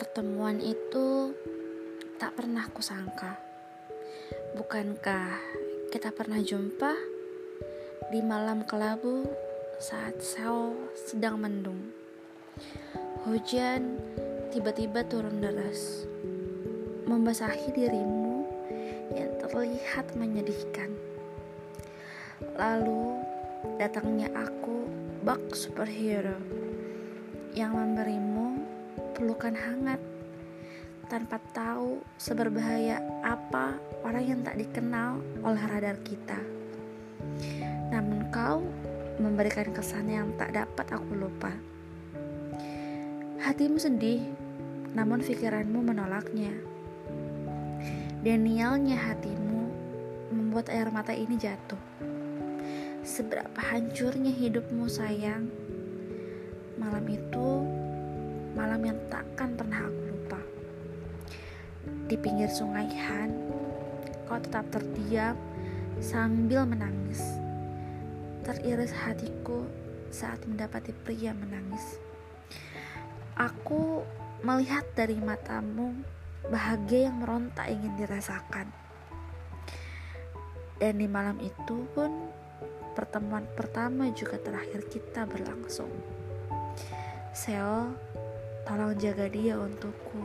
Pertemuan itu tak pernah kusangka. Bukankah kita pernah jumpa di malam kelabu saat sel sedang mendung? Hujan tiba-tiba turun deras, membasahi dirimu yang terlihat menyedihkan. Lalu datangnya aku, bak superhero, yang memberimu pelukan hangat tanpa tahu seberbahaya apa orang yang tak dikenal oleh radar kita. Namun kau memberikan kesan yang tak dapat aku lupa. Hatimu sedih, namun pikiranmu menolaknya. Danielnya hatimu membuat air mata ini jatuh. Seberapa hancurnya hidupmu sayang. Malam itu malam yang takkan pernah aku lupa. Di pinggir sungai Han, kau tetap terdiam sambil menangis. Teriris hatiku saat mendapati pria menangis. Aku melihat dari matamu bahagia yang merontak ingin dirasakan. Dan di malam itu pun pertemuan pertama juga terakhir kita berlangsung. Seo Tolong jaga dia untukku.